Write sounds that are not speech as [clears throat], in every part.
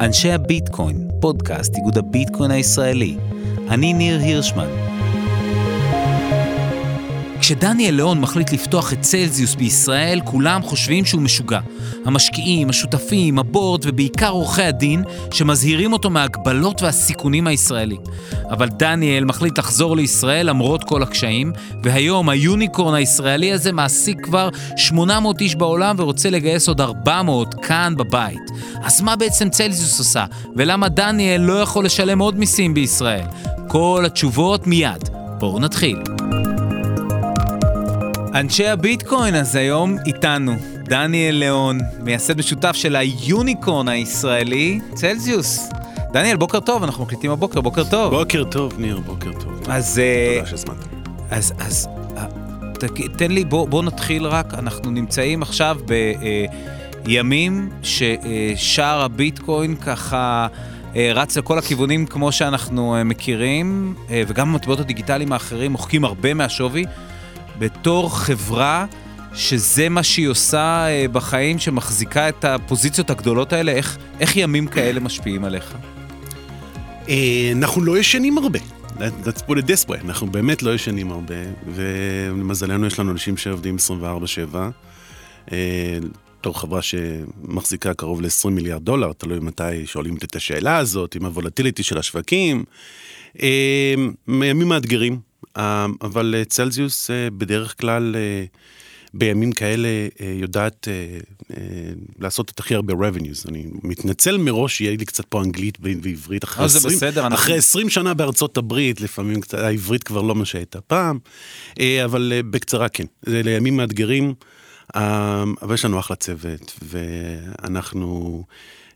אנשי הביטקוין, פודקאסט איגוד הביטקוין הישראלי. אני ניר הירשמן. כשדניאל ליאון מחליט לפתוח את צלזיוס בישראל, כולם חושבים שהוא משוגע. המשקיעים, השותפים, הבורד ובעיקר עורכי הדין, שמזהירים אותו מההגבלות והסיכונים הישראלים. אבל דניאל מחליט לחזור לישראל למרות כל הקשיים, והיום היוניקורן הישראלי הזה מעסיק כבר 800 איש בעולם ורוצה לגייס עוד 400 כאן בבית. אז מה בעצם צלזיוס עושה? ולמה דניאל לא יכול לשלם עוד מיסים בישראל? כל התשובות מיד. בואו נתחיל. אנשי הביטקוין אז היום איתנו, דניאל ליאון, מייסד משותף של היוניקורן הישראלי, צלזיוס. דניאל, בוקר טוב, אנחנו מקליטים הבוקר, בוקר טוב. בוקר טוב, ניר, בוקר טוב. אז... אה, תודה שהזמנת. אז, אז, אה, תן לי, בוא, בוא נתחיל רק, אנחנו נמצאים עכשיו בימים ששער הביטקוין ככה אה, רץ לכל הכיוונים כמו שאנחנו אה, מכירים, אה, וגם המטבעות הדיגיטליים האחרים מוחקים הרבה מהשווי. בתור חברה שזה מה שהיא עושה אה, בחיים, שמחזיקה את הפוזיציות הגדולות האלה, איך, איך ימים כאלה משפיעים עליך? אה, אנחנו לא ישנים הרבה. That- Let's put it this way, אנחנו באמת לא ישנים הרבה, ולמזלנו יש לנו אנשים שעובדים 24/7. אה, בתור חברה שמחזיקה קרוב ל-20 מיליארד דולר, תלוי מתי שואלים את השאלה הזאת, עם הוולטיליטי של השווקים. אה, ימים מאתגרים, אבל אה, צלזיוס אה, בדרך כלל אה, בימים כאלה אה, יודעת אה, אה, לעשות את הכי הרבה revenues. אני מתנצל מראש שיהיה לי קצת פה אנגלית ועברית אחרי אה, זה 20, בסדר, אנחנו- אחרי 20 שנה בארצות הברית, לפעמים קצת, העברית כבר לא מה שהייתה פעם, אה, אבל אה, בקצרה כן. זה לימים מאתגרים, אה, אבל יש לנו אחלה צוות, ואנחנו,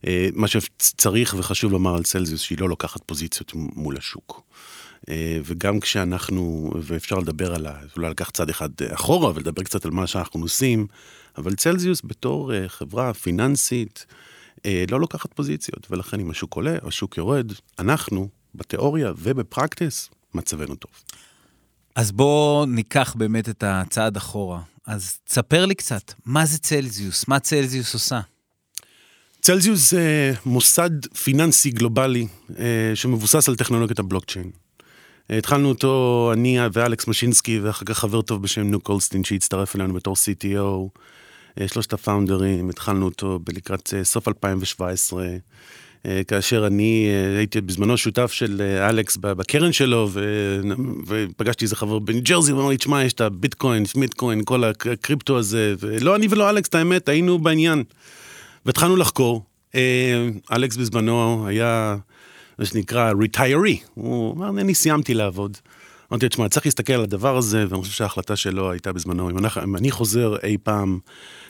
אה, מה שצריך וחשוב לומר על צלזיוס, שהיא לא לוקחת פוזיציות מול השוק. אה, וגם כשאנחנו, ואפשר לדבר על ה... אולי לקח צעד אחד אחורה ולדבר קצת על מה שאנחנו עושים, אבל צלזיוס בתור אה, חברה פיננסית אה, לא לוקחת פוזיציות, ולכן אם השוק עולה השוק יורד, אנחנו, בתיאוריה ובפרקטיס, מצבנו טוב. אז בואו ניקח באמת את הצעד אחורה. אז תספר לי קצת, מה זה צלזיוס? מה צלזיוס עושה? צלזיוס זה מוסד פיננסי גלובלי אה, שמבוסס על טכנולוגיית הבלוקצ'יין. אה, התחלנו אותו, אני ואלכס משינסקי, ואחר כך חבר טוב בשם ניק קולסטין שהצטרף אלינו בתור CTO. אה, שלושת הפאונדרים, התחלנו אותו לקראת אה, סוף 2017, אה, כאשר אני הייתי בזמנו שותף של אלכס בקרן שלו, ו- ופגשתי איזה חבר בניו ג'רזי, ואמר לי, תשמע, יש את הביטקוין, מיטקוין, כל הקריפטו הזה, ולא אני ולא אלכס, את האמת, היינו בעניין. והתחלנו לחקור. אלכס בזמנו היה, מה שנקרא, ריטיירי. הוא אמר, אני סיימתי לעבוד. אמרתי לו, תשמע, צריך להסתכל על הדבר הזה, ואני חושב שההחלטה שלו הייתה בזמנו, אם, אנחנו, אם אני חוזר אי פעם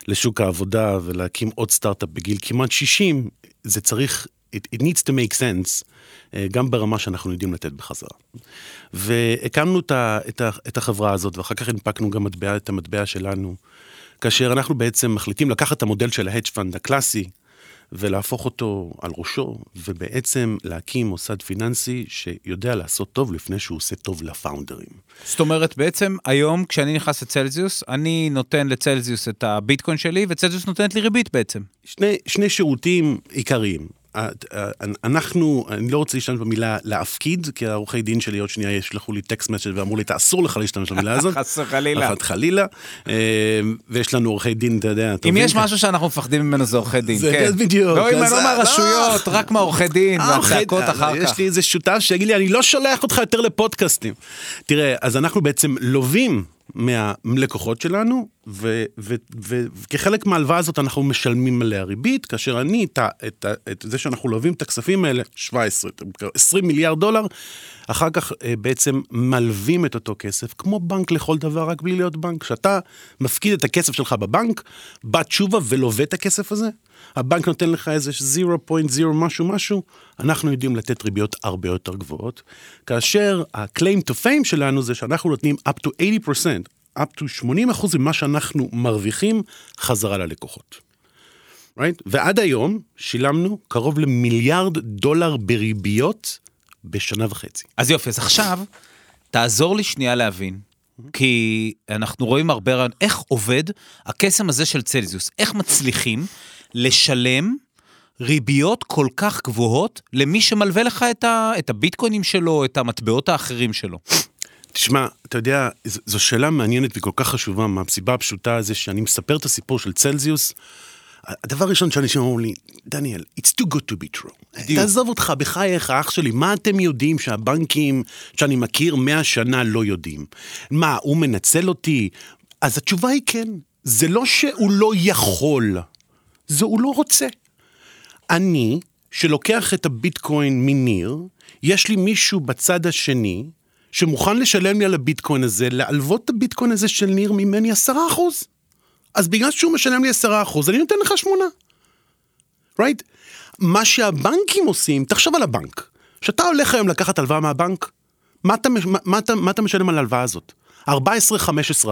לשוק העבודה ולהקים עוד סטארט-אפ בגיל כמעט 60, זה צריך, it, it needs to make sense, אה, גם ברמה שאנחנו יודעים לתת בחזרה. והקמנו את, ה, את, ה, את החברה הזאת, ואחר כך הנפקנו גם מטבע, את המטבע שלנו, כאשר אנחנו בעצם מחליטים לקחת את המודל של ה-hedge fund הקלאסי, ולהפוך אותו על ראשו, ובעצם להקים מוסד פיננסי שיודע לעשות טוב לפני שהוא עושה טוב לפאונדרים. זאת אומרת, בעצם היום כשאני נכנס לצלזיוס, אני נותן לצלזיוס את הביטקוין שלי, וצלזיוס נותנת לי ריבית בעצם. שני, שני שירותים עיקריים. ה- ה- אנחנו, אני לא רוצה להשתמש במילה להפקיד, כי העורכי דין שלי עוד שנייה ישלחו לי טקסט מסג' ואמרו לי, אסור לך להשתמש במילה הזאת. [laughs] חס וחלילה. אחת חלילה. אה, ויש לנו עורכי דין, אתה יודע, אם טובים. יש משהו שאנחנו מפחדים ממנו זה עורכי דין, כן. בדיוק. לא, אם אז- לא מהרשויות, רק מהעורכי דין, אה, והצעקות אחר יש כך. לי איזה שותף שיגיד לי, אני לא שולח אותך יותר לפודקאסטים. תראה, אז אנחנו בעצם לווים מהלקוחות שלנו, וכחלק מההלוואה הזאת אנחנו משלמים עליה ריבית, כאשר אני, את, את, את זה שאנחנו לווים את הכספים האלה, 17, 20 מיליארד דולר, אחר כך אה, בעצם מלווים את אותו כסף, כמו בנק לכל דבר, רק בלי להיות בנק. כשאתה מפקיד את הכסף שלך בבנק, בא תשובה ולווה את הכסף הזה, הבנק נותן לך איזה 0.0 משהו משהו, אנחנו יודעים לתת ריביות הרבה יותר גבוהות, כאשר ה-claim to fame שלנו זה שאנחנו נותנים up to 80%, up to 80% ממה שאנחנו מרוויחים חזרה ללקוחות. right? ועד היום שילמנו קרוב למיליארד דולר בריביות בשנה וחצי. אז יופי, אז עכשיו, תעזור לי שנייה להבין, כי אנחנו רואים הרבה רעיון, איך עובד הקסם הזה של צלזיוס, איך מצליחים לשלם ריביות כל כך גבוהות למי שמלווה לך את, ה, את הביטקוינים שלו, את המטבעות האחרים שלו. תשמע, אתה יודע, זו שאלה מעניינת וכל כך חשובה מהסיבה הפשוטה זה שאני מספר את הסיפור של צלזיוס. הדבר הראשון שאנשים אמרו לי, דניאל, it's too good to be true. תעזוב אותך, בחייך, אח שלי, מה אתם יודעים שהבנקים שאני מכיר מאה שנה לא יודעים? מה, הוא מנצל אותי? אז התשובה היא כן. זה לא שהוא לא יכול, זה הוא לא רוצה. אני, שלוקח את הביטקוין מניר, יש לי מישהו בצד השני, שמוכן לשלם לי על הביטקוין הזה, להלוות את הביטקוין הזה של ניר ממני עשרה אחוז. אז בגלל שהוא משלם לי עשרה אחוז, אני נותן לך שמונה. right? מה שהבנקים עושים, תחשוב על הבנק. כשאתה הולך היום לקחת הלוואה מהבנק, מה אתה, מה, מה, אתה, מה אתה משלם על ההלוואה הזאת? 14-15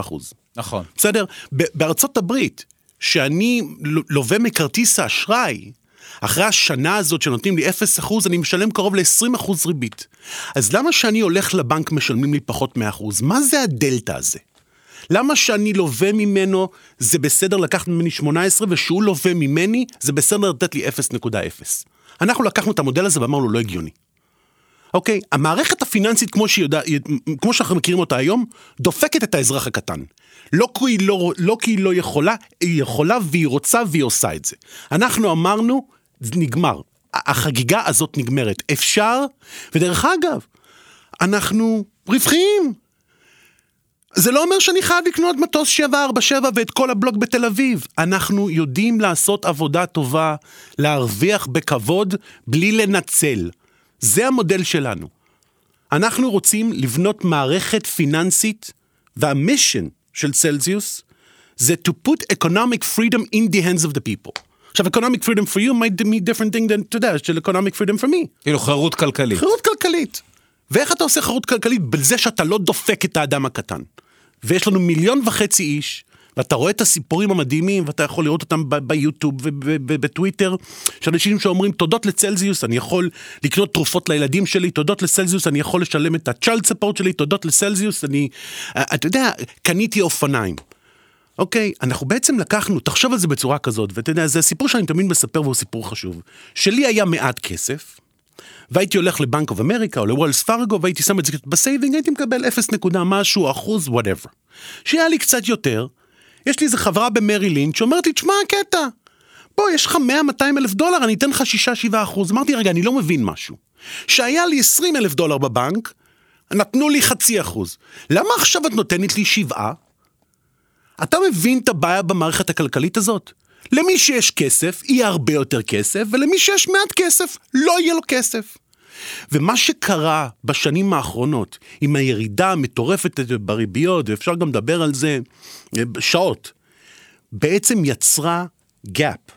אחוז. נכון. בסדר? בארצות הברית, שאני לווה מכרטיס האשראי, אחרי השנה הזאת שנותנים לי 0%, אני משלם קרוב ל-20% ריבית. אז למה שאני הולך לבנק משלמים לי פחות מ-1%? מה זה הדלתא הזה? למה שאני לווה ממנו זה בסדר לקחת ממני 18 ושהוא לווה ממני זה בסדר לתת לי 0.0? אנחנו לקחנו את המודל הזה ואמרנו לא הגיוני. אוקיי? המערכת הפיננסית כמו, שיודע, כמו שאנחנו מכירים אותה היום, דופקת את האזרח הקטן. לא כי, היא לא, לא כי היא לא יכולה, היא יכולה והיא רוצה והיא עושה את זה. אנחנו אמרנו, זה נגמר. החגיגה הזאת נגמרת. אפשר, ודרך אגב, אנחנו רווחיים. זה לא אומר שאני חייב לקנות מטוס 747 ואת כל הבלוק בתל אביב. אנחנו יודעים לעשות עבודה טובה, להרוויח בכבוד, בלי לנצל. זה המודל שלנו. אנחנו רוצים לבנות מערכת פיננסית, והמישן של צלזיוס זה to put economic freedom in the hands of the people. עכשיו, economic freedom for you might be different thing than, אתה יודע, של economic freedom for me. כאילו חירות כלכלית. חירות כלכלית. ואיך אתה עושה חירות כלכלית? בזה שאתה לא דופק את האדם הקטן. ויש לנו מיליון וחצי איש, ואתה רואה את הסיפורים המדהימים, ואתה יכול לראות אותם ביוטיוב ובטוויטר, של אנשים שאומרים, תודות לצלזיוס, אני יכול לקנות תרופות לילדים שלי, תודות לצלזיוס, אני יכול לשלם את ה-child support שלי, תודות לצלזיוס, אני, אה, אתה יודע, קניתי אופניים. אוקיי, אנחנו בעצם לקחנו, תחשוב על זה בצורה כזאת, ואתה יודע, זה סיפור שאני תמיד מספר והוא סיפור חשוב. שלי היה מעט כסף, והייתי הולך לבנק אוף אמריקה או לוולס פארגו והייתי שם את זה ב-saving, הייתי מקבל 0 נקודה משהו, אחוז, whatever. שהיה לי קצת יותר, יש לי איזה חברה במרי לינץ' שאומרת לי, תשמע, הקטע, בוא, יש לך 100-200 אלף דולר, אני אתן לך 6-7 אחוז. אמרתי, רגע, אני לא מבין משהו. שהיה לי 20 אלף דולר בבנק, נתנו לי חצי אחוז. למה עכשיו את נותנת לי שבעה? אתה מבין את הבעיה במערכת הכלכלית הזאת? למי שיש כסף, יהיה הרבה יותר כסף, ולמי שיש מעט כסף, לא יהיה לו כסף. ומה שקרה בשנים האחרונות, עם הירידה המטורפת בריביות, ואפשר גם לדבר על זה אה, שעות, בעצם יצרה gap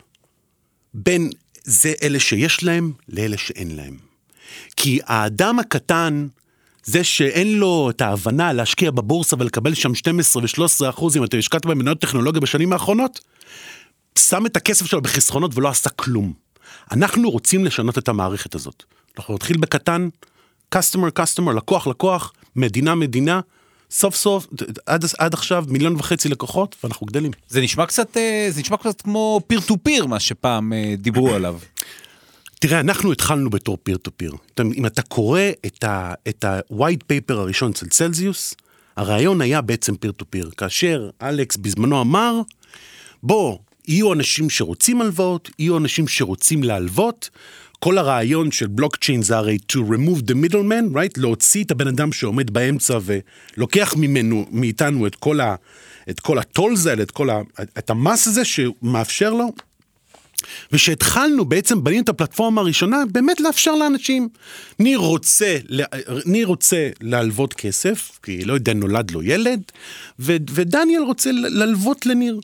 בין זה אלה שיש להם לאלה שאין להם. כי האדם הקטן, זה שאין לו את ההבנה להשקיע בבורסה ולקבל שם 12 ו-13 אחוז, אם אתה השקעת במניות טכנולוגיה בשנים האחרונות, שם את הכסף שלו בחסכונות ולא עשה כלום. אנחנו רוצים לשנות את המערכת הזאת. אנחנו נתחיל בקטן, customer customer, לקוח לקוח, מדינה מדינה, סוף סוף, עד, עד עכשיו מיליון וחצי לקוחות, ואנחנו גדלים. זה נשמע קצת, אה, זה נשמע קצת כמו peer to peer, מה שפעם אה, דיברו עליו. תראה, אנחנו התחלנו בתור peer to peer. אם אתה קורא את ה-white paper הראשון אצל צלזיוס, הרעיון היה בעצם peer to peer. כאשר אלכס בזמנו אמר, בוא, יהיו אנשים שרוצים הלוואות, יהיו אנשים שרוצים להלוות. כל הרעיון של בלוקצ'יין זה הרי to remove the middleman, right? להוציא את הבן אדם שעומד באמצע ולוקח ממנו, מאיתנו את כל ה... את כל הטולס האלה, את כל ה... את המס הזה שמאפשר לו ושהתחלנו, בעצם בנינו את הפלטפורמה הראשונה, באמת לאפשר לאנשים. ניר רוצה, ניר רוצה להלוות כסף, כי לא יודע, נולד לו ילד, ו, ודניאל רוצה להלוות לניר.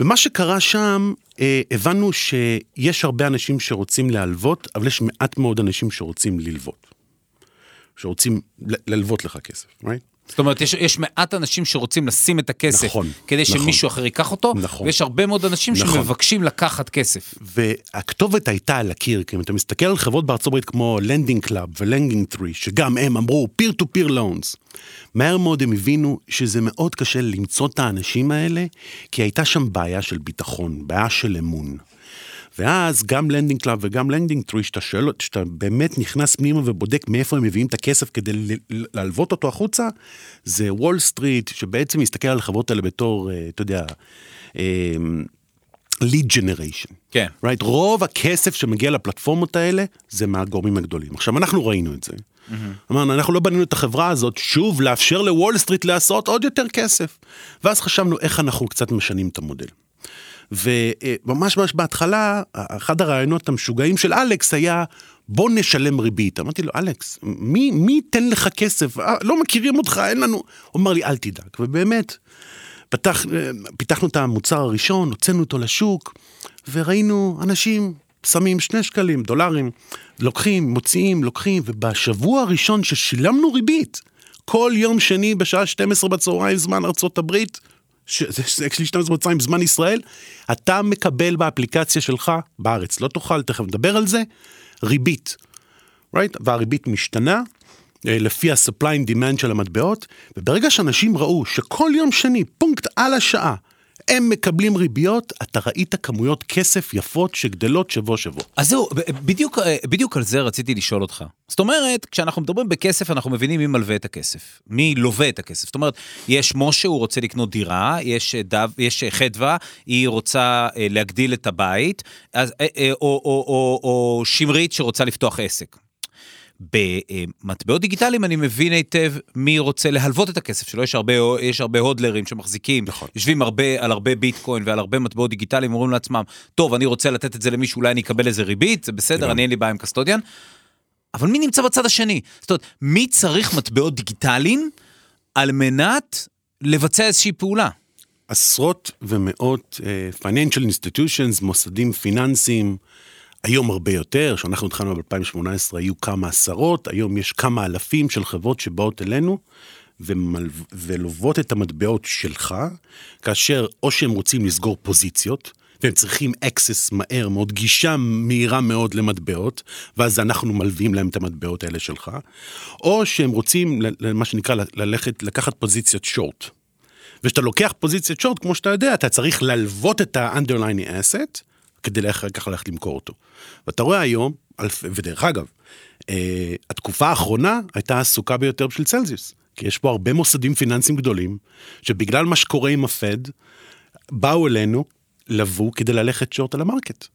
ומה שקרה שם, אה, הבנו שיש הרבה אנשים שרוצים להלוות, אבל יש מעט מאוד אנשים שרוצים ללוות. שרוצים ללוות לך כסף, right? זאת אומרת, יש, יש מעט אנשים שרוצים לשים את הכסף, נכון, כדי נכון. שמישהו אחר ייקח אותו, נכון. ויש הרבה מאוד אנשים נכון. שמבקשים לקחת כסף. והכתובת הייתה על הקיר, כי אם אתה מסתכל על חברות בארצות הברית כמו Lending Club ו Lending Tree, שגם הם אמרו peer to peer loans, מהר מאוד הם הבינו שזה מאוד קשה למצוא את האנשים האלה, כי הייתה שם בעיה של ביטחון, בעיה של אמון. ואז גם Lending Club וגם Lending Tree, שאתה שואל, שאתה באמת נכנס פנימה ובודק מאיפה הם מביאים את הכסף כדי להלוות אותו החוצה, זה וול סטריט, שבעצם מסתכל על החברות האלה בתור, אה, אתה יודע, lead generation. כן. right? רוב הכסף שמגיע לפלטפורמות האלה זה מהגורמים הגדולים. עכשיו, אנחנו ראינו את זה. אמרנו, אנחנו לא בנינו את החברה הזאת, שוב, לאפשר לוול סטריט לעשות עוד יותר כסף. ואז חשבנו איך אנחנו קצת משנים את המודל. וממש ממש בהתחלה, אחד הרעיונות המשוגעים של אלכס היה, בוא נשלם ריבית. אמרתי לו, אלכס, מי, ייתן לך כסף? אה, לא מכירים אותך, אין לנו... הוא אמר לי, אל תדאג. ובאמת, פתח, פיתחנו את המוצר הראשון, הוצאנו אותו לשוק, וראינו אנשים שמים שני שקלים, דולרים, לוקחים, מוציאים, לוקחים, ובשבוע הראשון ששילמנו ריבית, כל יום שני בשעה 12 בצהריים זמן ארצות הברית, ש- זה זה אקשלי 12 בצהריים זמן ישראל, אתה מקבל באפליקציה שלך, בארץ, לא תוכל, תכף נדבר על זה, ריבית. right? והריבית משתנה אה, לפי ה-supply and demand של המטבעות, וברגע שאנשים ראו שכל יום שני, פונקט על השעה, הם מקבלים ריביות, אתה ראית כמויות כסף יפות שגדלות שבוע שבוע. אז זהו, בדיוק, אה, בדיוק על זה רציתי לשאול אותך. זאת אומרת, כשאנחנו מדברים בכסף, אנחנו מבינים מי מלווה את הכסף, מי לווה את הכסף. זאת אומרת, יש משה, הוא רוצה לקנות דירה, יש, אה, דו, יש אה, חדווה, היא רוצה להגדיל את הבית, אז, אה, או, או, או, או שמרית שרוצה לפתוח עסק. במטבעות דיגיטליים אני מבין היטב מי רוצה להלוות את הכסף שלו, יש הרבה, יש הרבה הודלרים שמחזיקים, נכון. יושבים הרבה על הרבה ביטקוין ועל הרבה מטבעות דיגיטליים, אומרים לעצמם, טוב, אני רוצה לתת את זה למישהו, אולי אני אקבל איזה ריבית, זה בסדר, לגמרי. אני אין לי בעיה עם קסטודיאן. אבל מי נמצא בצד השני? זאת אומרת, מי צריך מטבעות דיגיטליים על מנת לבצע איזושהי פעולה? עשרות ומאות uh, financial institutions, מוסדים פיננסיים, היום הרבה יותר, כשאנחנו התחלנו ב-2018 היו כמה עשרות, היום יש כמה אלפים של חברות שבאות אלינו ומל... ולוות את המטבעות שלך, כאשר או שהם רוצים לסגור פוזיציות, והם צריכים access מהר מאוד, גישה מהירה מאוד למטבעות, ואז אנחנו מלווים להם את המטבעות האלה שלך, או שהם רוצים, מה שנקרא, ללכת, לקחת פוזיציית שורט. וכשאתה לוקח פוזיציית שורט, כמו שאתה יודע, אתה צריך ללוות את ה-underlying asset, כדי אחר כך ללכת למכור אותו. ואתה רואה היום, ודרך אגב, אה, התקופה האחרונה הייתה העסוקה ביותר של צלזיוס. כי יש פה הרבה מוסדים פיננסיים גדולים, שבגלל מה שקורה עם הפד, באו אלינו, לבו כדי ללכת שורט על המרקט.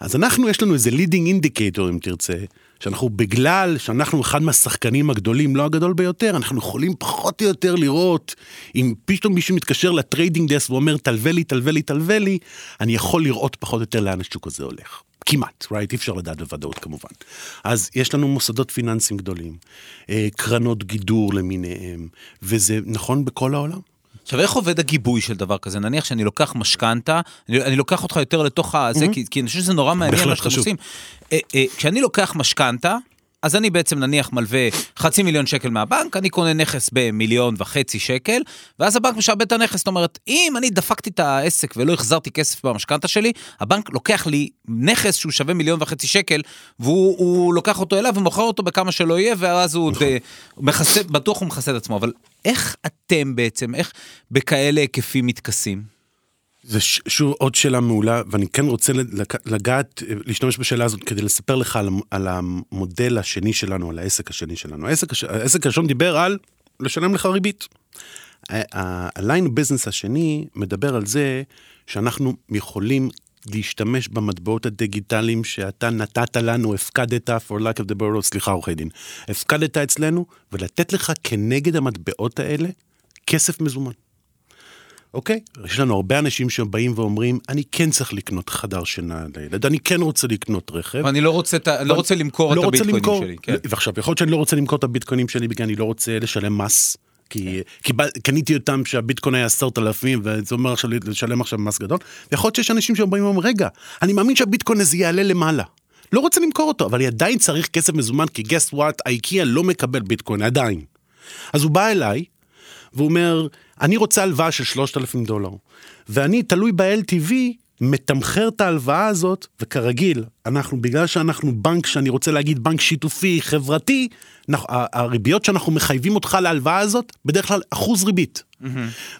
אז אנחנו, יש לנו איזה leading indicator, אם תרצה, שאנחנו, בגלל שאנחנו אחד מהשחקנים הגדולים, לא הגדול ביותר, אנחנו יכולים פחות או יותר לראות, אם פתאום מישהו מתקשר ל trading desk ואומר, תלווה לי, תלווה לי, תלווה לי, אני יכול לראות פחות או יותר לאן השוק הזה הולך. כמעט, right? אי אפשר לדעת בוודאות כמובן. אז יש לנו מוסדות פיננסיים גדולים, אה, קרנות גידור למיניהם, וזה נכון בכל העולם. עכשיו, איך עובד הגיבוי של דבר כזה? נניח שאני לוקח משכנתה, אני, אני לוקח אותך יותר לתוך הזה, כי, כי אני חושב שזה נורא מעניין מה שאתם. עושים. אה, אה, כשאני לוקח משכנתה, אז אני בעצם נניח מלווה חצי מיליון שקל מהבנק, אני קונה נכס במיליון וחצי שקל, ואז הבנק משעבד את הנכס. זאת אומרת, אם אני דפקתי את העסק ולא החזרתי כסף במשכנתה שלי, הבנק לוקח לי נכס שהוא שווה מיליון וחצי שקל, והוא הוא לוקח אותו אליו ומוכר אותו בכמה שלא יהיה, ואז הוא נכון. ד- מכסה, בטוח הוא מכסה את עצמו. אבל איך אתם בעצם, איך בכאלה היקפים מתכסים? זה ש- שוב עוד שאלה מעולה, ואני כן רוצה לגעת, להשתמש בשאלה הזאת כדי לספר לך על, על המודל השני שלנו, על העסק השני שלנו. העסק, הש- העסק הראשון דיבר על לשלם לך ריבית. הליין ביזנס השני מדבר על זה שאנחנו יכולים להשתמש במטבעות הדיגיטליים שאתה נתת לנו, הפקדת, for lack of the word, סליחה עורכי דין, הפקדת אצלנו, ולתת לך כנגד המטבעות האלה כסף מזומן. אוקיי? יש לנו הרבה אנשים שבאים ואומרים, אני כן צריך לקנות חדר שינה לילד, אני כן רוצה לקנות רכב. ואני לא רוצה, ה- לא רוצה למכור לא את רוצה הביטקוינים למכור. שלי. כן. ועכשיו, יכול להיות שאני לא רוצה למכור את הביטקוינים שלי בגלל אני לא רוצה לשלם מס. כי קיבל, קניתי אותם שהביטקוין היה עשרת אלפים וזה אומר עכשיו לשלם עכשיו מס גדול. ויכול להיות שיש אנשים שבאים ואומרים רגע אני מאמין שהביטקוין הזה יעלה למעלה. לא רוצה למכור אותו אבל אני עדיין צריך כסף מזומן כי guess what אייקיה לא מקבל ביטקוין עדיין. אז הוא בא אליי והוא אומר, אני רוצה הלוואה של 3,000 דולר, ואני תלוי ב-LTV, מתמחר את ההלוואה הזאת, וכרגיל, אנחנו, בגלל שאנחנו בנק, שאני רוצה להגיד בנק שיתופי, חברתי, הריביות שאנחנו מחייבים אותך להלוואה הזאת, בדרך כלל אחוז ריבית. Mm-hmm.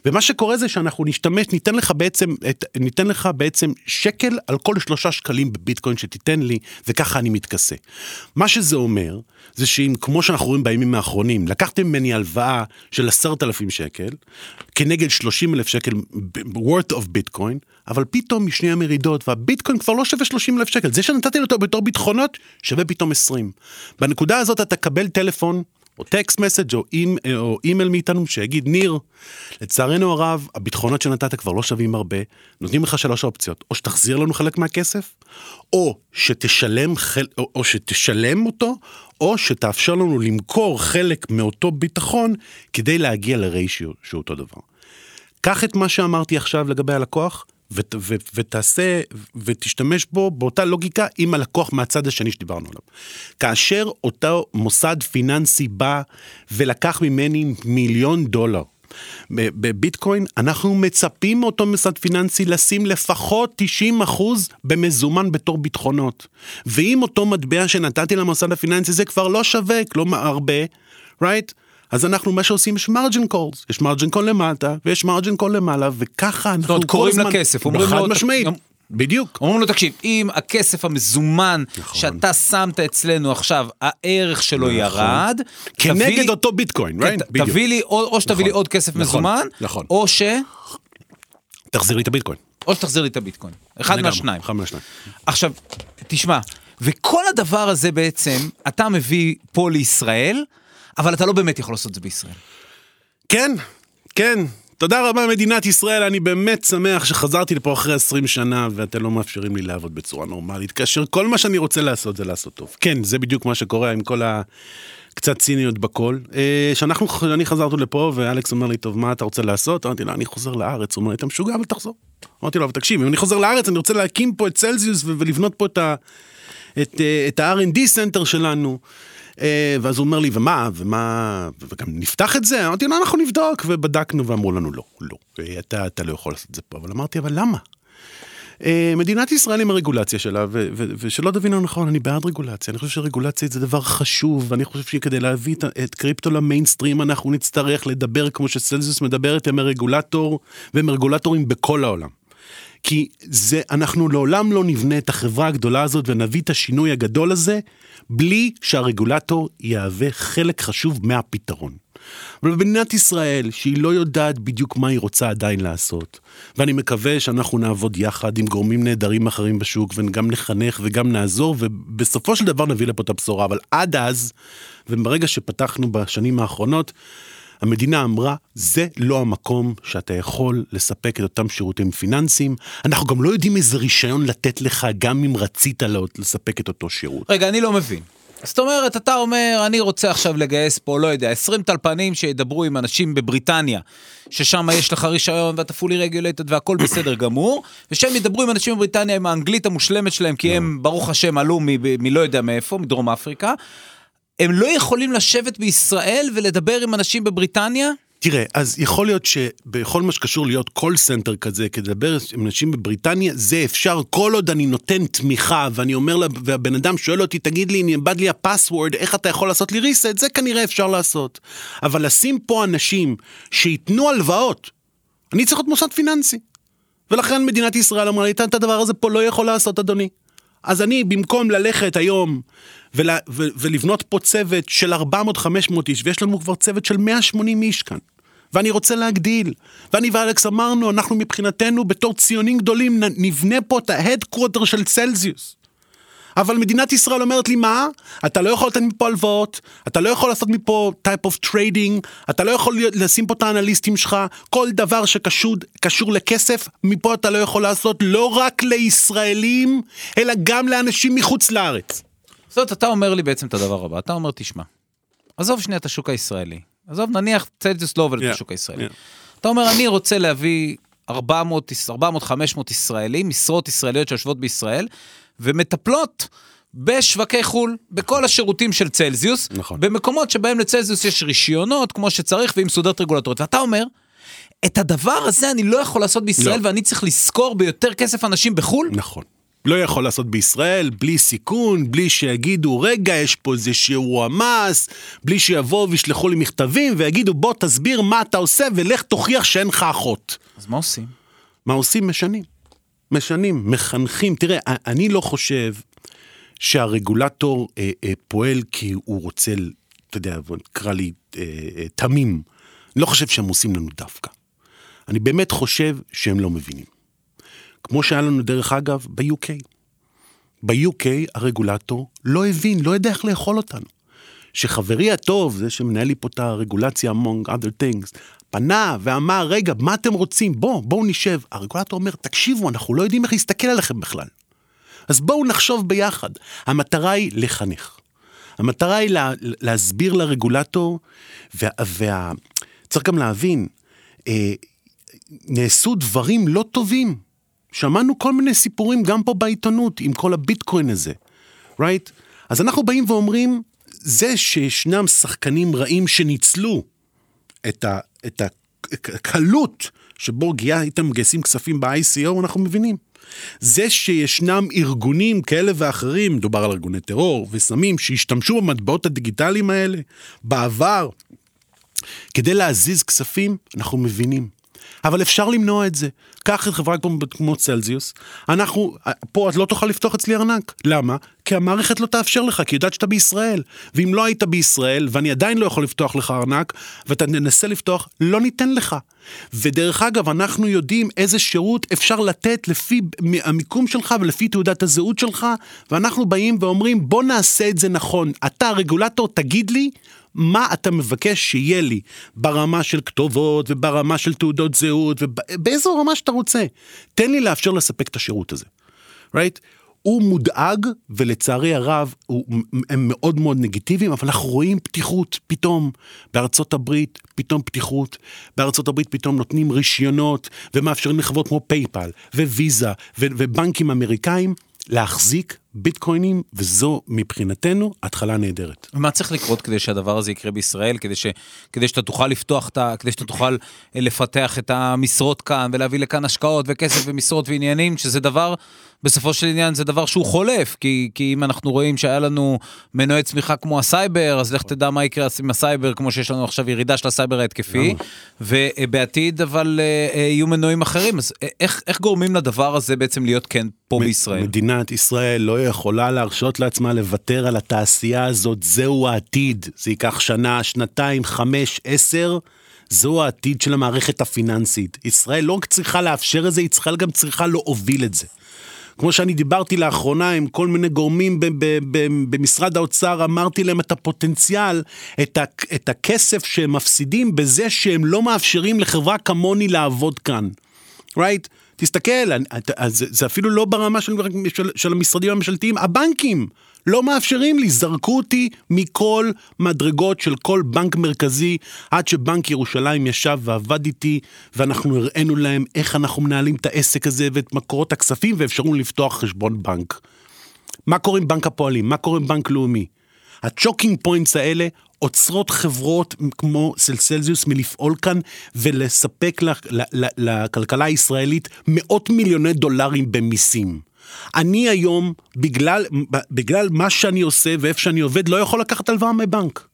ומה שקורה זה שאנחנו נשתמש, ניתן לך בעצם, את, ניתן לך בעצם שקל על כל שלושה שקלים בביטקוין שתיתן לי, וככה אני מתכסה. מה שזה אומר, זה שאם, כמו שאנחנו רואים בימים האחרונים, לקחתם ממני הלוואה של עשרת אלפים שקל, כנגד שלושים אלף שקל worth of ביטקוין, אבל פתאום משני המרידות, והביטקוין כבר לא שווה שלושים אלף שקל, זה שנתתי אותו בתור ביטחונות, שווה פתאום עשרים. בנקודה הזאת אתה תקבל טלפון או טקסט מסאג' או, אימ, או אימייל מאיתנו שיגיד, ניר, לצערנו הרב, הביטחונות שנתת כבר לא שווים הרבה, נותנים לך שלוש אופציות, או שתחזיר לנו חלק מהכסף, או שתשלם, חל, או, או שתשלם אותו, או שתאפשר לנו למכור חלק מאותו ביטחון כדי להגיע לריישיו שהוא אותו דבר. קח את מה שאמרתי עכשיו לגבי הלקוח, ותעשה, ותשתמש בו באותה לוגיקה עם הלקוח מהצד השני שדיברנו עליו. כאשר אותו מוסד פיננסי בא ולקח ממני מיליון דולר, בביטקוין, אנחנו מצפים מאותו מוסד פיננסי לשים לפחות 90 אחוז במזומן בתור ביטחונות. ואם אותו מטבע שנתתי למוסד הפיננסי זה כבר לא שווה, כלומר הרבה, right? אז אנחנו, מה שעושים, יש margin calls, יש margin call למטה, ויש margin call למעלה, וככה אנחנו כל קוראים לכסף, אומרים לו... חד משמעית. בדיוק. אומרים לו, תקשיב, אם הכסף המזומן נכון. שאתה שמת אצלנו עכשיו, הערך שלו נכון. ירד, כנגד תביא, אותו ביטקוין, right? כן, תביא לי, או, או שתביא נכון. לי עוד כסף נכון. מזומן, נכון. או ש... תחזיר לי את הביטקוין. או שתחזיר לי את הביטקוין. אחד מהשניים. אחד מהשניים. עכשיו, תשמע, וכל הדבר הזה בעצם, אתה מביא פה לישראל, אבל אתה לא באמת יכול לעשות את זה בישראל. כן, כן. תודה רבה מדינת ישראל, אני באמת שמח שחזרתי לפה אחרי 20 שנה ואתם לא מאפשרים לי לעבוד בצורה נורמלית, כאשר כל מה שאני רוצה לעשות זה לעשות טוב. כן, זה בדיוק מה שקורה עם כל ה... קצת ציניות בכל. אה, שאנחנו, אני חזרתי לפה ואלכס אומר לי, טוב, מה אתה רוצה לעשות? אמרתי לו, אני חוזר לארץ. הוא אומר לי, אתה משוגע, אבל תחזור. אמרתי לו, אבל תקשיב, אם אני חוזר לארץ, אני רוצה להקים פה את צלזיוס ולבנות פה את ה-R&D Center שלנו. אה, ואז הוא אומר לי, ומה, ומה, וגם נפתח את זה? אמרתי לו, אנחנו נבדוק, ובדקנו ואמרו לנו, לא, לא, אתה, אתה לא יכול לעשות את זה פה. אבל אמרתי, אבל למה? אה, מדינת ישראל עם הרגולציה שלה, ו- ו- ושלא תבינו נכון, אני בעד רגולציה, אני חושב שרגולציה זה דבר חשוב, ואני חושב שכדי להביא את, את קריפטו למיינסטרים, אנחנו נצטרך לדבר כמו שסלזיוס מדברת עם הרגולטור, ועם הרגולטורים בכל העולם. כי זה, אנחנו לעולם לא נבנה את החברה הגדולה הזאת ונביא את השינוי הגדול הזה, בלי שהרגולטור יהווה חלק חשוב מהפתרון. אבל במדינת ישראל, שהיא לא יודעת בדיוק מה היא רוצה עדיין לעשות, ואני מקווה שאנחנו נעבוד יחד עם גורמים נהדרים אחרים בשוק, וגם נחנך וגם נעזור, ובסופו של דבר נביא לפה את הבשורה. אבל עד אז, וברגע שפתחנו בשנים האחרונות, המדינה אמרה, זה לא המקום שאתה יכול לספק את אותם שירותים פיננסיים. אנחנו גם לא יודעים איזה רישיון לתת לך, גם אם רצית לספק את אותו שירות. רגע, אני לא מבין. זאת אומרת, אתה אומר, אני רוצה עכשיו לגייס פה, לא יודע, 20 טלפנים שידברו עם אנשים בבריטניה, ששם יש לך רישיון ואתה פולי רגולטד והכל [coughs] בסדר גמור, ושהם ידברו עם אנשים בבריטניה עם האנגלית המושלמת שלהם, כי הם, לא. ברוך השם, עלו מלא יודע מאיפה, מדרום אפריקה. הם לא יכולים לשבת בישראל ולדבר עם אנשים בבריטניה? תראה, אז יכול להיות שבכל מה שקשור להיות call center כזה, כדי לדבר עם אנשים בבריטניה, זה אפשר כל עוד אני נותן תמיכה, ואני אומר, לה, והבן אדם שואל אותי, תגיד לי, נאבד לי ה password, איך אתה יכול לעשות לי reset? זה כנראה אפשר לעשות. אבל לשים פה אנשים שייתנו הלוואות, אני צריך להיות מוסד פיננסי. ולכן מדינת ישראל אמרה לי, את הדבר הזה פה לא יכול לעשות, אדוני. אז אני, במקום ללכת היום ול, ו, ולבנות פה צוות של 400-500 איש, ויש לנו כבר צוות של 180 איש כאן, ואני רוצה להגדיל. ואני ואלכס אמרנו, אנחנו מבחינתנו, בתור ציונים גדולים, נבנה פה את ההדקווטר של צלזיוס. אבל מדינת ישראל אומרת לי, מה? אתה לא יכול לתת מפה הלוואות, אתה לא יכול לעשות מפה type of trading, אתה לא יכול לשים פה את האנליסטים שלך, כל דבר שקשור לכסף, מפה אתה לא יכול לעשות לא רק לישראלים, אלא גם לאנשים מחוץ לארץ. זאת אומרת, אתה אומר לי בעצם את הדבר הבא, אתה אומר, תשמע, עזוב שנייה את השוק הישראלי, עזוב, נניח צלזיוס לא עובד yeah, בשוק הישראלי. Yeah. אתה אומר, אני רוצה להביא 400-500 ישראלים, משרות ישראליות שיושבות בישראל, ומטפלות בשווקי חו"ל, בכל השירותים של צלזיוס, נכון. במקומות שבהם לצלזיוס יש רישיונות כמו שצריך והיא מסודרת רגולטורית. ואתה אומר, את הדבר הזה אני לא יכול לעשות בישראל לא. ואני צריך לשכור ביותר כסף אנשים בחו"ל? נכון. לא יכול לעשות בישראל, בלי סיכון, בלי שיגידו, רגע, יש פה איזה שיעור המס, בלי שיבואו וישלחו לי מכתבים ויגידו, בוא תסביר מה אתה עושה ולך תוכיח שאין לך אחות. אז מה עושים? מה עושים? משנים. משנים, מחנכים. תראה, אני לא חושב שהרגולטור אה, אה, פועל כי הוא רוצה, אתה יודע, בוא נקרא לי אה, אה, תמים. אני לא חושב שהם עושים לנו דווקא. אני באמת חושב שהם לא מבינים. כמו שהיה לנו דרך אגב ב-UK. ב-UK הרגולטור לא הבין, לא יודע איך לאכול אותנו. שחברי הטוב, זה שמנהל לי פה את הרגולציה among other things, פנה ואמר, רגע, מה אתם רוצים? בואו, בואו נשב. הרגולטור אומר, תקשיבו, אנחנו לא יודעים איך להסתכל עליכם בכלל. אז בואו נחשוב ביחד. המטרה היא לחנך. המטרה היא לה, להסביר לרגולטור, וה, וה, גם להבין, אה, נעשו דברים לא טובים. שמענו כל מיני סיפורים גם פה בעיתונות עם כל הביטקוין הזה, right? אז אנחנו באים ואומרים, זה שישנם שחקנים רעים שניצלו את, ה, את הקלות שבו הייתם מגייסים כספים ב-ICO, אנחנו מבינים. זה שישנם ארגונים כאלה ואחרים, מדובר על ארגוני טרור וסמים, שהשתמשו במטבעות הדיגיטליים האלה בעבר כדי להזיז כספים, אנחנו מבינים. אבל אפשר למנוע את זה. קח את חברה כמו, כמו צלזיוס, אנחנו, פה את לא תוכל לפתוח אצלי ארנק. למה? כי המערכת לא תאפשר לך, כי יודעת שאתה בישראל. ואם לא היית בישראל, ואני עדיין לא יכול לפתוח לך ארנק, ואתה תנסה לפתוח, לא ניתן לך. ודרך אגב, אנחנו יודעים איזה שירות אפשר לתת לפי המיקום שלך ולפי תעודת הזהות שלך, ואנחנו באים ואומרים, בוא נעשה את זה נכון. אתה, הרגולטור, תגיד לי מה אתה מבקש שיהיה לי ברמה של כתובות וברמה של תעודות זהות ובאיזו רמה שאתה רוצה. תן לי לאפשר לספק את השירות הזה, right? הוא מודאג, ולצערי הרב, הוא, הם מאוד מאוד נגיטיביים, אבל אנחנו רואים פתיחות פתאום. בארצות הברית, פתאום פתיחות. בארצות הברית פתאום נותנים רישיונות, ומאפשרים לחברות כמו פייפל, וויזה, ובנקים אמריקאים, להחזיק ביטקוינים, וזו מבחינתנו התחלה נהדרת. מה צריך לקרות כדי שהדבר הזה יקרה בישראל, כדי, ש, כדי שאתה תוכל לפתוח, את ה, כדי שאתה תוכל אה, לפתח את המשרות כאן, ולהביא לכאן השקעות וכסף ומשרות ועניינים, שזה דבר, בסופו של עניין זה דבר שהוא חולף, כי, כי אם אנחנו רואים שהיה לנו מנועי צמיחה כמו הסייבר, אז לך תדע מה יקרה עם הסייבר, כמו שיש לנו עכשיו ירידה של הסייבר ההתקפי, ובעתיד אבל אה, אה, יהיו מנועים אחרים, אז איך, איך גורמים לדבר הזה בעצם להיות כן פה בישראל? מדינת ישראל לא יכולה להרשות לעצמה לוותר על התעשייה הזאת, זהו העתיד. זה ייקח שנה, שנתיים, חמש, עשר. זהו העתיד של המערכת הפיננסית. ישראל לא רק צריכה לאפשר את זה, היא צריכה גם צריכה להוביל את זה. כמו שאני דיברתי לאחרונה עם כל מיני גורמים במשרד האוצר, אמרתי להם את הפוטנציאל, את, את הכסף שהם מפסידים בזה שהם לא מאפשרים לחברה כמוני לעבוד כאן. right? תסתכל, זה, זה אפילו לא ברמה של, של, של המשרדים הממשלתיים, הבנקים לא מאפשרים לי, זרקו אותי מכל מדרגות של כל בנק מרכזי, עד שבנק ירושלים ישב ועבד איתי, ואנחנו הראינו להם איך אנחנו מנהלים את העסק הזה ואת מקורות הכספים, ואפשרו לפתוח חשבון בנק. מה קורה עם בנק הפועלים? מה קורה עם בנק לאומי? ה choking points האלה עוצרות חברות כמו צלזיוס מלפעול כאן ולספק לכלכלה הישראלית מאות מיליוני דולרים במיסים. אני היום, בגלל, בגלל מה שאני עושה ואיפה שאני עובד, לא יכול לקחת הלוואה מבנק.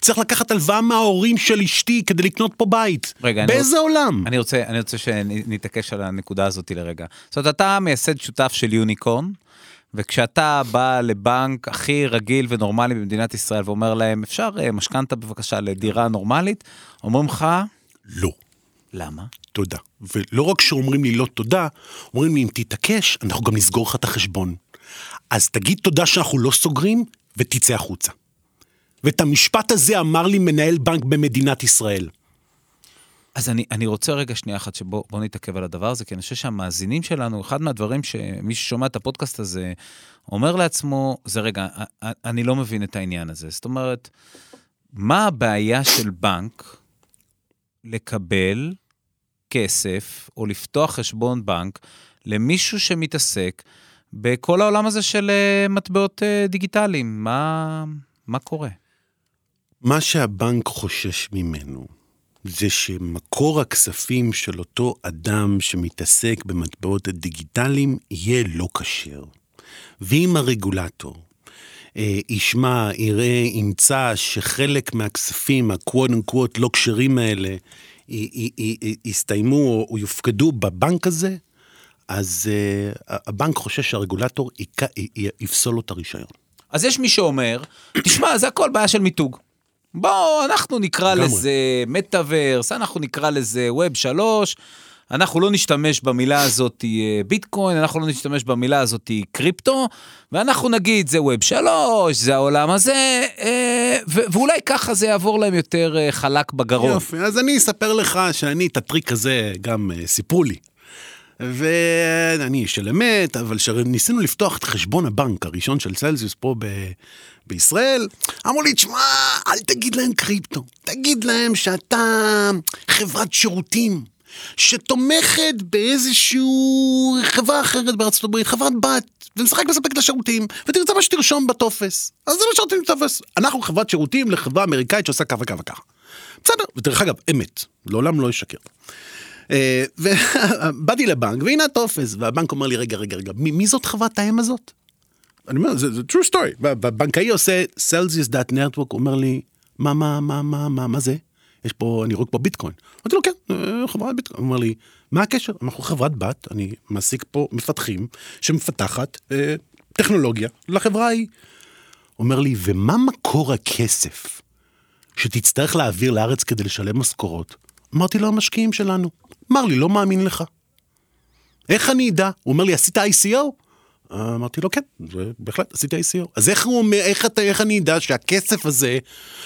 צריך לקחת הלוואה מההורים של אשתי כדי לקנות פה בית. רגע, באיזה אני עולם? אני רוצה, אני רוצה שנתעקש על הנקודה הזאת לרגע. זאת אומרת, אתה מייסד שותף של יוניקורן, וכשאתה בא לבנק הכי רגיל ונורמלי במדינת ישראל ואומר להם, אפשר אה, משכנתה בבקשה לדירה נורמלית, אומרים לך... לא. למה? תודה. ולא רק שאומרים לי לא תודה, אומרים לי אם תתעקש, אנחנו גם נסגור לך את החשבון. אז תגיד תודה שאנחנו לא סוגרים, ותצא החוצה. ואת המשפט הזה אמר לי מנהל בנק במדינת ישראל. אז אני, אני רוצה רגע שנייה אחת שבוא נתעכב על הדבר הזה, כי אני חושב שהמאזינים שלנו, אחד מהדברים שמי ששומע את הפודקאסט הזה, אומר לעצמו, זה רגע, אני לא מבין את העניין הזה. זאת אומרת, מה הבעיה של בנק לקבל כסף או לפתוח חשבון בנק למישהו שמתעסק בכל העולם הזה של אה, מטבעות אה, דיגיטליים? מה, מה קורה? מה שהבנק חושש ממנו זה שמקור הכספים של אותו אדם שמתעסק במטבעות הדיגיטליים יהיה לא כשר. ואם הרגולטור אה, ישמע, יראה, ימצא שחלק מהכספים, ה-quote unquote לא כשרים האלה, יסתיימו או יופקדו בבנק הזה, אז uh, הבנק חושש שהרגולטור יפסול לו את הרישיון. אז יש מי שאומר, תשמע, זה הכל בעיה של מיתוג. בואו, אנחנו נקרא גמרי. לזה מטאוורס, אנחנו נקרא לזה ווב שלוש, אנחנו לא נשתמש במילה הזאת אה, ביטקוין, אנחנו לא נשתמש במילה הזאת קריפטו, ואנחנו נגיד זה ווב שלוש, זה העולם הזה, אה, ואולי ככה זה יעבור להם יותר חלק בגרון. יופי, אז אני אספר לך שאני את הטריק הזה גם סיפרו לי. ואני איש של אמת, אבל כשניסינו לפתוח את חשבון הבנק הראשון של צלזיוס פה ב... בישראל, אמרו לי, תשמע, אל תגיד להם קריפטו, תגיד להם שאתה חברת שירותים. שתומכת באיזשהו חברה אחרת בארצות הברית, חברת בת, ונשחק לספק את השירותים, ותרצה מה שתרשום בטופס. אז זה מה שרצינו בטופס. אנחנו חברת שירותים לחברה אמריקאית שעושה ככה וככה וככה. בסדר, ודרך אגב, אמת, לעולם לא ישקר. אה, [laughs] ובאתי לבנק, והנה הטופס, והבנק אומר לי, רגע, רגע, רגע, מי, מי זאת חברת האם הזאת? אני אומר, זה, true story. בבנקאי עושה Celsius.network, אומר לי, מה, מה, מה, מה, מה, מה זה? יש פה, אני רואה פה ביטקוין. אמרתי לו, כן, אה, חברת ביטקוין. הוא אומר לי, מה הקשר? אנחנו חברת בת, אני מעסיק פה מפתחים שמפתחת אה, טכנולוגיה לחברה ההיא. אומר לי, ומה מקור הכסף שתצטרך להעביר לארץ כדי לשלם משכורות? אמרתי לו, המשקיעים שלנו. אמר לי, לא מאמין לך. איך אני אדע? הוא אומר לי, עשית ICO? אמרתי לו, כן, בהחלט, עשיתי ICO. אז איך הוא אומר, איך, אתה, איך אני אדע שהכסף הזה,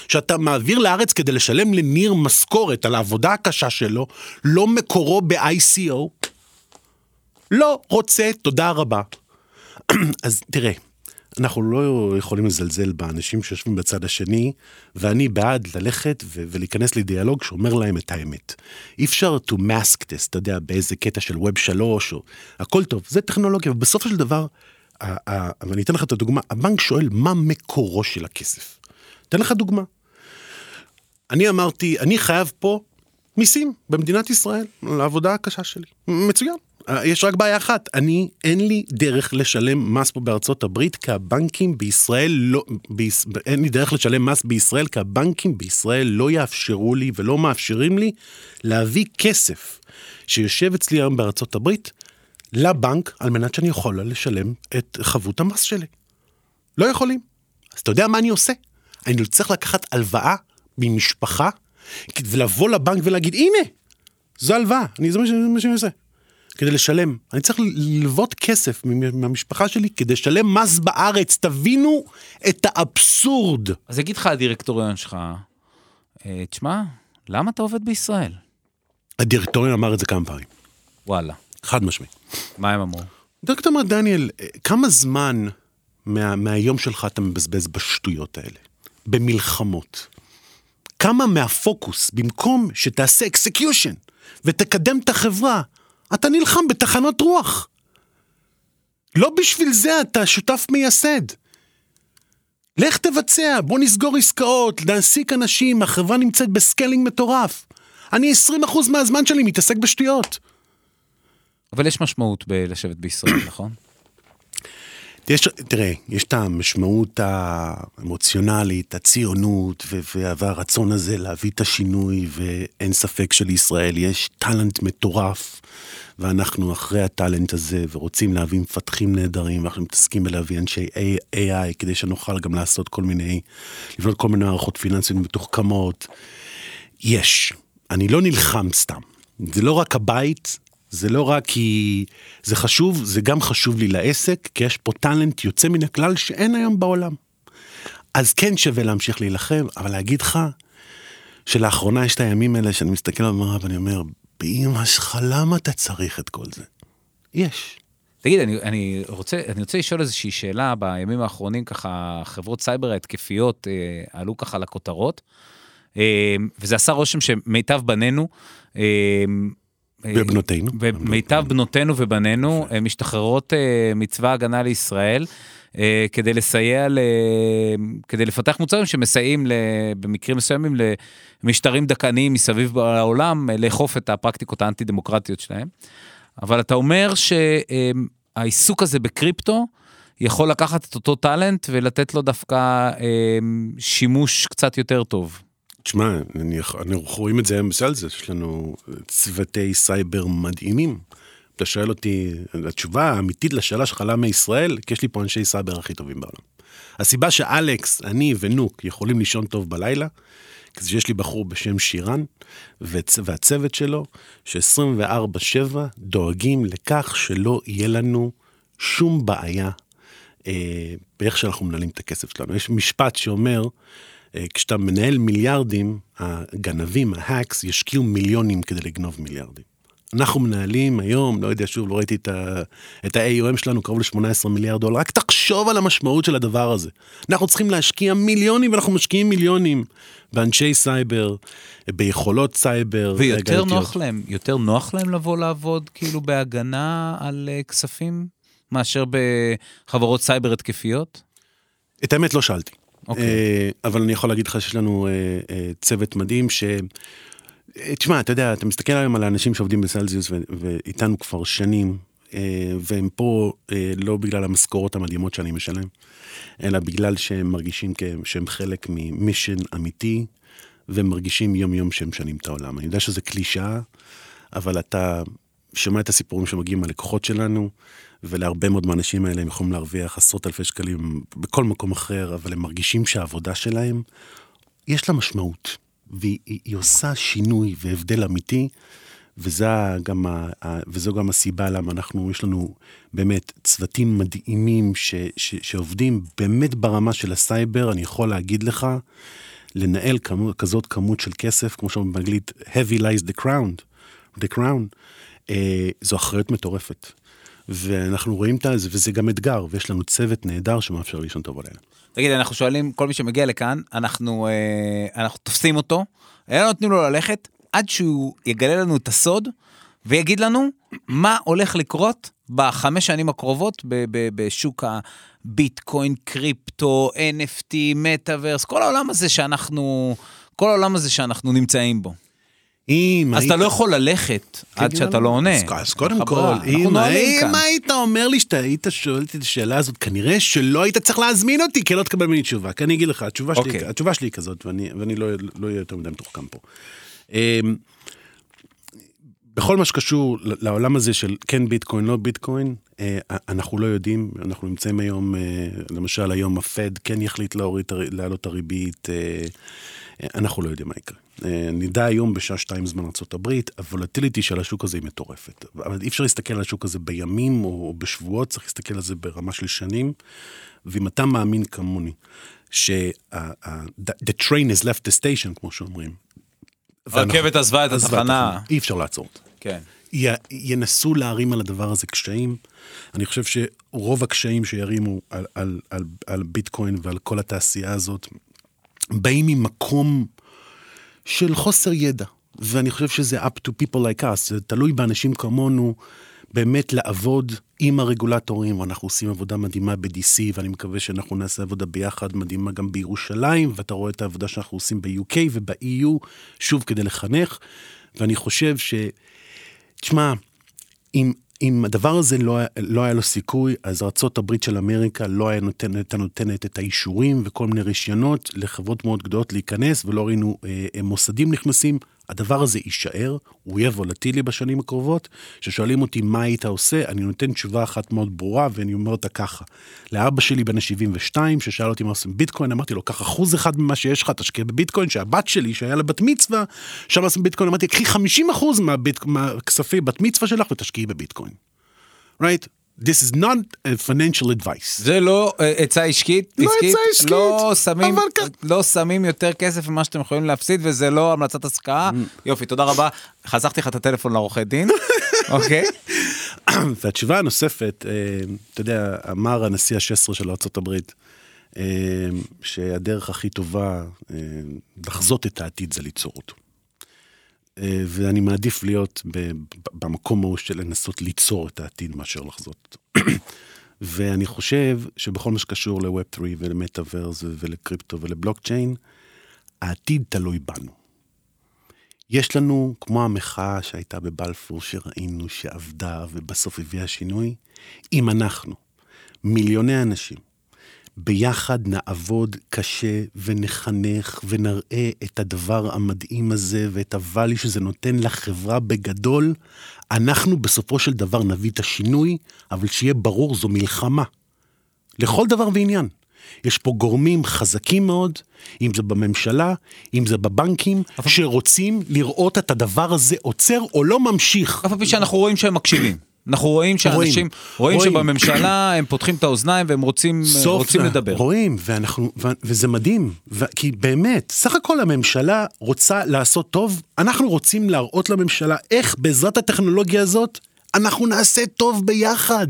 שאתה מעביר לארץ כדי לשלם לניר משכורת על העבודה הקשה שלו, לא מקורו ב-ICO? לא רוצה, תודה רבה. [clears throat] אז תראה, אנחנו לא יכולים לזלזל באנשים שיושבים בצד השני, ואני בעד ללכת ו- ולהיכנס לדיאלוג שאומר להם את האמת. אי אפשר to mask this, אתה יודע, באיזה קטע של ווב שלוש, או... הכל טוב, זה טכנולוגיה, ובסופו של דבר, ואני אתן לך את הדוגמה, הבנק שואל מה מקורו של הכסף. אתן לך דוגמה. אני אמרתי, אני חייב פה מיסים במדינת ישראל, לעבודה הקשה שלי. מצוין. אה, יש רק בעיה אחת, אני, אין לי דרך לשלם מס פה בארצות הברית, כי הבנקים בישראל לא, ביש, אין לי דרך לשלם מס בישראל, כי הבנקים בישראל לא יאפשרו לי ולא מאפשרים לי להביא כסף שיושב אצלי היום בארצות הברית לבנק, על מנת שאני יכול לשלם את חבות המס שלי. לא יכולים. אז אתה יודע מה אני עושה? אני צריך לקחת הלוואה ממשפחה, ולבוא לבנק ולהגיד, הנה, זו הלוואה, זה מה שאני עושה. כדי לשלם. אני צריך ללוות כסף מהמשפחה שלי כדי לשלם מס בארץ. תבינו את האבסורד. אז יגיד לך הדירקטוריון שלך, אה, תשמע, למה אתה עובד בישראל? הדירקטוריון אמר את זה כמה פעמים. וואלה. חד משמעי. מה הם אמרו? דירקטור אמר, דניאל, אה, כמה זמן מה, מהיום שלך אתה מבזבז בשטויות האלה? במלחמות. כמה מהפוקוס, במקום שתעשה execution ותקדם את החברה, אתה נלחם בתחנות רוח. לא בשביל זה אתה שותף מייסד. לך תבצע, בוא נסגור עסקאות, להעסיק אנשים, החברה נמצאת ב scaling מטורף. אני 20% מהזמן שלי מתעסק בשטויות. אבל יש משמעות בלשבת בישראל, [coughs] נכון? יש, תראה, יש את המשמעות האמוציונלית, הציונות והרצון הזה להביא את השינוי, ואין ספק שלישראל יש טאלנט מטורף, ואנחנו אחרי הטאלנט הזה, ורוצים להביא מפתחים נהדרים, ואנחנו מתעסקים בלהביא אנשי AI, כדי שנוכל גם לעשות כל מיני, לבנות כל מיני מערכות פיננסיות מתוחכמות. יש. אני לא נלחם סתם. זה לא רק הבית, זה לא רק כי זה חשוב, זה גם חשוב לי לעסק, כי יש פה טאלנט יוצא מן הכלל שאין היום בעולם. אז כן שווה להמשיך להילחם, אבל להגיד לך שלאחרונה יש את הימים האלה שאני מסתכל במראה ואני אומר, באמא שלך, למה אתה צריך את כל זה? יש. תגיד, אני, אני, רוצה, אני רוצה לשאול איזושהי שאלה, בימים האחרונים ככה חברות סייבר ההתקפיות אה, עלו ככה לכותרות, אה, וזה עשה רושם שמיטב בנינו אה, ובנותינו. ומיטב בנותינו ובנינו אה, משתחררות אה, מצבא הגנה לישראל. אה, כדי לסייע, ל... כדי לפתח מוצרים שמסייעים ל... במקרים מסוימים למשטרים דכאניים מסביב העולם לאכוף את הפרקטיקות האנטי דמוקרטיות שלהם. אבל אתה אומר שהעיסוק הזה בקריפטו יכול לקחת את אותו טאלנט ולתת לו דווקא שימוש קצת יותר טוב. תשמע, אנחנו רואים את זה היום בצלזיוס, יש לנו צוותי סייבר מדהימים. אתה שואל אותי, התשובה האמיתית לשאלה שלך למה ישראל, כי יש לי פה אנשי סייבר הכי טובים בעולם. הסיבה שאלכס, אני ונוק יכולים לישון טוב בלילה, כי שיש לי בחור בשם שירן, והצוות שלו, ש-24-7 דואגים לכך שלא יהיה לנו שום בעיה אה, באיך שאנחנו מנהלים את הכסף שלנו. יש משפט שאומר, אה, כשאתה מנהל מיליארדים, הגנבים, ה hackers, ישקיעו מיליונים כדי לגנוב מיליארדים. אנחנו מנהלים היום, לא יודע, שוב, לא ראיתי את ה-AUM שלנו, קרוב ל-18 מיליארד דולר, רק תחשוב על המשמעות של הדבר הזה. אנחנו צריכים להשקיע מיליונים, ואנחנו משקיעים מיליונים באנשי סייבר, ביכולות סייבר. ויותר נוח להם, יותר נוח להם לבוא לעבוד כאילו בהגנה על uh, כספים, מאשר בחברות סייבר התקפיות? את האמת לא שאלתי. אוקיי. Uh, אבל אני יכול להגיד לך שיש לנו uh, צוות מדהים ש... תשמע, אתה יודע, אתה מסתכל היום על האנשים שעובדים בסלזיוס ואיתנו כבר שנים, אה, והם פה אה, לא בגלל המשכורות המדהימות שאני משלם, אלא בגלל שהם מרגישים שהם חלק ממישן אמיתי, והם מרגישים יום-יום שהם משנים את העולם. אני יודע שזה קלישאה, אבל אתה שומע את הסיפורים שמגיעים מהלקוחות שלנו, ולהרבה מאוד מהאנשים האלה הם יכולים להרוויח עשרות אלפי שקלים בכל מקום אחר, אבל הם מרגישים שהעבודה שלהם, יש לה משמעות. והיא עושה שינוי והבדל אמיתי, גם, וזו גם הסיבה למה אנחנו, יש לנו באמת צוותים מדהימים ש, ש, שעובדים באמת ברמה של הסייבר, אני יכול להגיד לך, לנהל כמות, כזאת כמות של כסף, כמו שאומרים באנגלית, heavy lies the crown, the crown, אה, זו אחריות מטורפת. ואנחנו רואים את זה, וזה גם אתגר, ויש לנו צוות נהדר שמאפשר לישון טוב עלינו. תגיד, אנחנו שואלים, כל מי שמגיע לכאן, אנחנו, אה, אנחנו תופסים אותו, לא נותנים לו ללכת עד שהוא יגלה לנו את הסוד, ויגיד לנו מה הולך לקרות בחמש שנים הקרובות ב- ב- בשוק הביטקוין, קריפטו, NFT, מטאוורס, כל העולם הזה שאנחנו, כל העולם הזה שאנחנו נמצאים בו. אם אז היית... אתה לא יכול ללכת כן, עד שאתה לא עונה. אז קודם כל, אם, אם היית אומר לי שאתה היית שואל את השאלה הזאת, כנראה שלא היית צריך להזמין אותי, כי לא תקבל ממני תשובה. כי אני אגיד לך, התשובה, שלי, אוקיי. התשובה שלי היא כזאת, ואני, ואני לא אהיה לא יותר מדי מתוחכם פה. אמ, בכל מה שקשור לעולם הזה של כן ביטקוין, לא ביטקוין, אה, אנחנו לא יודעים, אנחנו נמצאים היום, אה, למשל היום הפד כן יחליט להוריד, להעלות את הריבית, אה, אנחנו לא יודעים מה יקרה. נדע היום בשעה שתיים זמן ארה"ב, הוולטיליטי של השוק הזה היא מטורפת. אבל אי אפשר להסתכל על השוק הזה בימים או בשבועות, צריך להסתכל על זה ברמה של שנים. ואם אתה מאמין כמוני, ש-the train has left the station, כמו שאומרים. הרכבת עזבה את התחנה. אי אפשר לעצור אותה. כן. י, ינסו להרים על הדבר הזה קשיים. אני חושב שרוב הקשיים שירימו על, על, על, על ביטקוין ועל כל התעשייה הזאת, באים ממקום של חוסר ידע. ואני חושב שזה up to people like us, זה תלוי באנשים כמונו באמת לעבוד עם הרגולטורים, ואנחנו עושים עבודה מדהימה ב-DC, ואני מקווה שאנחנו נעשה עבודה ביחד מדהימה גם בירושלים, ואתה רואה את העבודה שאנחנו עושים ב-UK וב-EU, שוב כדי לחנך, ואני חושב ש... תשמע, אם, אם הדבר הזה לא, לא היה לו סיכוי, אז ארה"ב של אמריקה לא הייתה נותנת את האישורים וכל מיני רישיונות לחברות מאוד גדולות להיכנס, ולא ראינו אה מוסדים נכנסים. הדבר הזה יישאר, הוא יהיה וולטילי בשנים הקרובות. כששואלים אותי מה היית עושה, אני נותן תשובה אחת מאוד ברורה, ואני אומר אותה ככה. לאבא שלי בן ה-72, ששאל אותי מה עושים ביטקוין, אמרתי לו, קח אחוז אחד ממה שיש לך, תשקיע בביטקוין, שהבת שלי, שהיה לה בת מצווה, שם עושים ביטקוין, אמרתי, קחי 50 אחוז מהכספי בת מצווה שלך ותשקיעי בביטקוין. right? This is not a financial advice. זה לא uh, עצה עסקית, לא עצה עסקית, לא שמים, אבל... לא שמים יותר כסף ממה שאתם יכולים להפסיד, וזה לא המלצת השקעה. Mm. יופי, תודה רבה. חסכתי לך את הטלפון לעורכי דין, [laughs] אוקיי? [coughs] והתשובה הנוספת, אה, אתה יודע, אמר הנשיא ה-16 של ארה"ב, אה, שהדרך הכי טובה לחזות את העתיד זה ליצור אותו. אה, ואני מעדיף להיות במקום ההוא של לנסות ליצור את העתיד מאשר לחזות אותו. [clears throat] ואני חושב שבכל מה שקשור ל-Web 3 ולמטאוורס ולקריפטו ולבלוקצ'יין, העתיד תלוי בנו. יש לנו, כמו המחאה שהייתה בבלפור, שראינו שעבדה ובסוף הביאה שינוי, אם אנחנו, מיליוני אנשים, ביחד נעבוד קשה ונחנך ונראה את הדבר המדהים הזה ואת הvalue שזה נותן לחברה בגדול, אנחנו בסופו של דבר נביא את השינוי, אבל שיהיה ברור, זו מלחמה. לכל דבר ועניין. יש פה גורמים חזקים מאוד, אם זה בממשלה, אם זה בבנקים, אבל... שרוצים לראות את הדבר הזה עוצר או לא ממשיך. אף על פי שאנחנו רואים שהם מקשיבים. אנחנו רואים שאנשים, רואים, רואים שבממשלה [clears throat] הם פותחים את האוזניים והם רוצים, סוף, רוצים לדבר. רואים, ואנחנו, ו, וזה מדהים, ו, כי באמת, סך הכל הממשלה רוצה לעשות טוב, אנחנו רוצים להראות לממשלה איך בעזרת הטכנולוגיה הזאת, אנחנו נעשה טוב ביחד.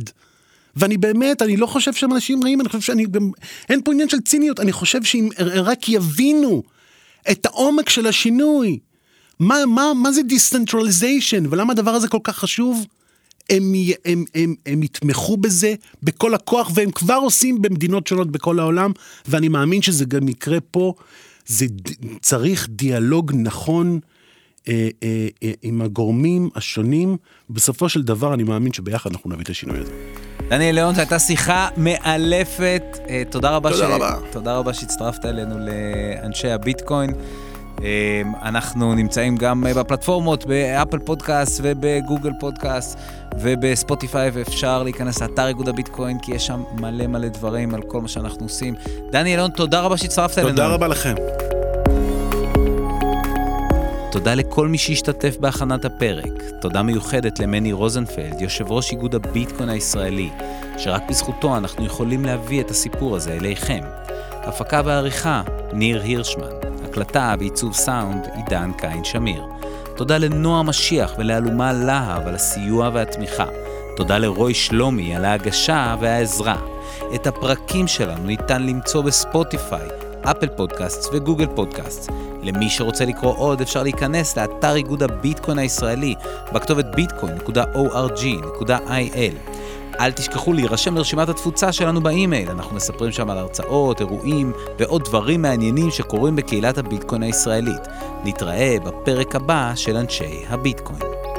ואני באמת, אני לא חושב שהם אנשים רעים, אני חושב שאני גם, אין פה עניין של ציניות, אני חושב שאם רק יבינו את העומק של השינוי, מה, מה, מה זה decentralization, ולמה הדבר הזה כל כך חשוב, הם, הם, הם, הם, הם יתמכו בזה בכל הכוח, והם כבר עושים במדינות שונות בכל העולם, ואני מאמין שזה גם יקרה פה. זה צריך דיאלוג נכון אה, אה, אה, עם הגורמים השונים, ובסופו של דבר אני מאמין שביחד אנחנו נביא את השינוי הזה. דניאל ליאון, זו הייתה שיחה מאלפת. אה, תודה רבה, תודה ש... רבה. תודה רבה שהצטרפת אלינו לאנשי הביטקוין. אה, אנחנו נמצאים גם בפלטפורמות, באפל פודקאסט ובגוגל פודקאסט ובספוטיפיי, ואפשר להיכנס לאתר איגוד הביטקוין, כי יש שם מלא מלא דברים על כל מה שאנחנו עושים. דני אלון, תודה רבה שהצטרפת אלינו. תודה רבה לכם. תודה לכל מי שהשתתף בהכנת הפרק. תודה מיוחדת למני רוזנפלד, יושב ראש איגוד הביטקוין הישראלי, שרק בזכותו אנחנו יכולים להביא את הסיפור הזה אליכם. הפקה ועריכה, ניר הירשמן. הקלטה ועיצוב סאונד, עידן קין שמיר. תודה לנועה משיח ולאלומה להב על הסיוע והתמיכה. תודה לרוי שלומי על ההגשה והעזרה. את הפרקים שלנו ניתן למצוא בספוטיפיי, אפל פודקאסט וגוגל פודקאסט. למי שרוצה לקרוא עוד אפשר להיכנס לאתר איגוד הביטקוין הישראלי בכתובת bitcoin.org.il. אל תשכחו להירשם לרשימת התפוצה שלנו באימייל, אנחנו מספרים שם על הרצאות, אירועים ועוד דברים מעניינים שקורים בקהילת הביטקוין הישראלית. נתראה בפרק הבא של אנשי הביטקוין.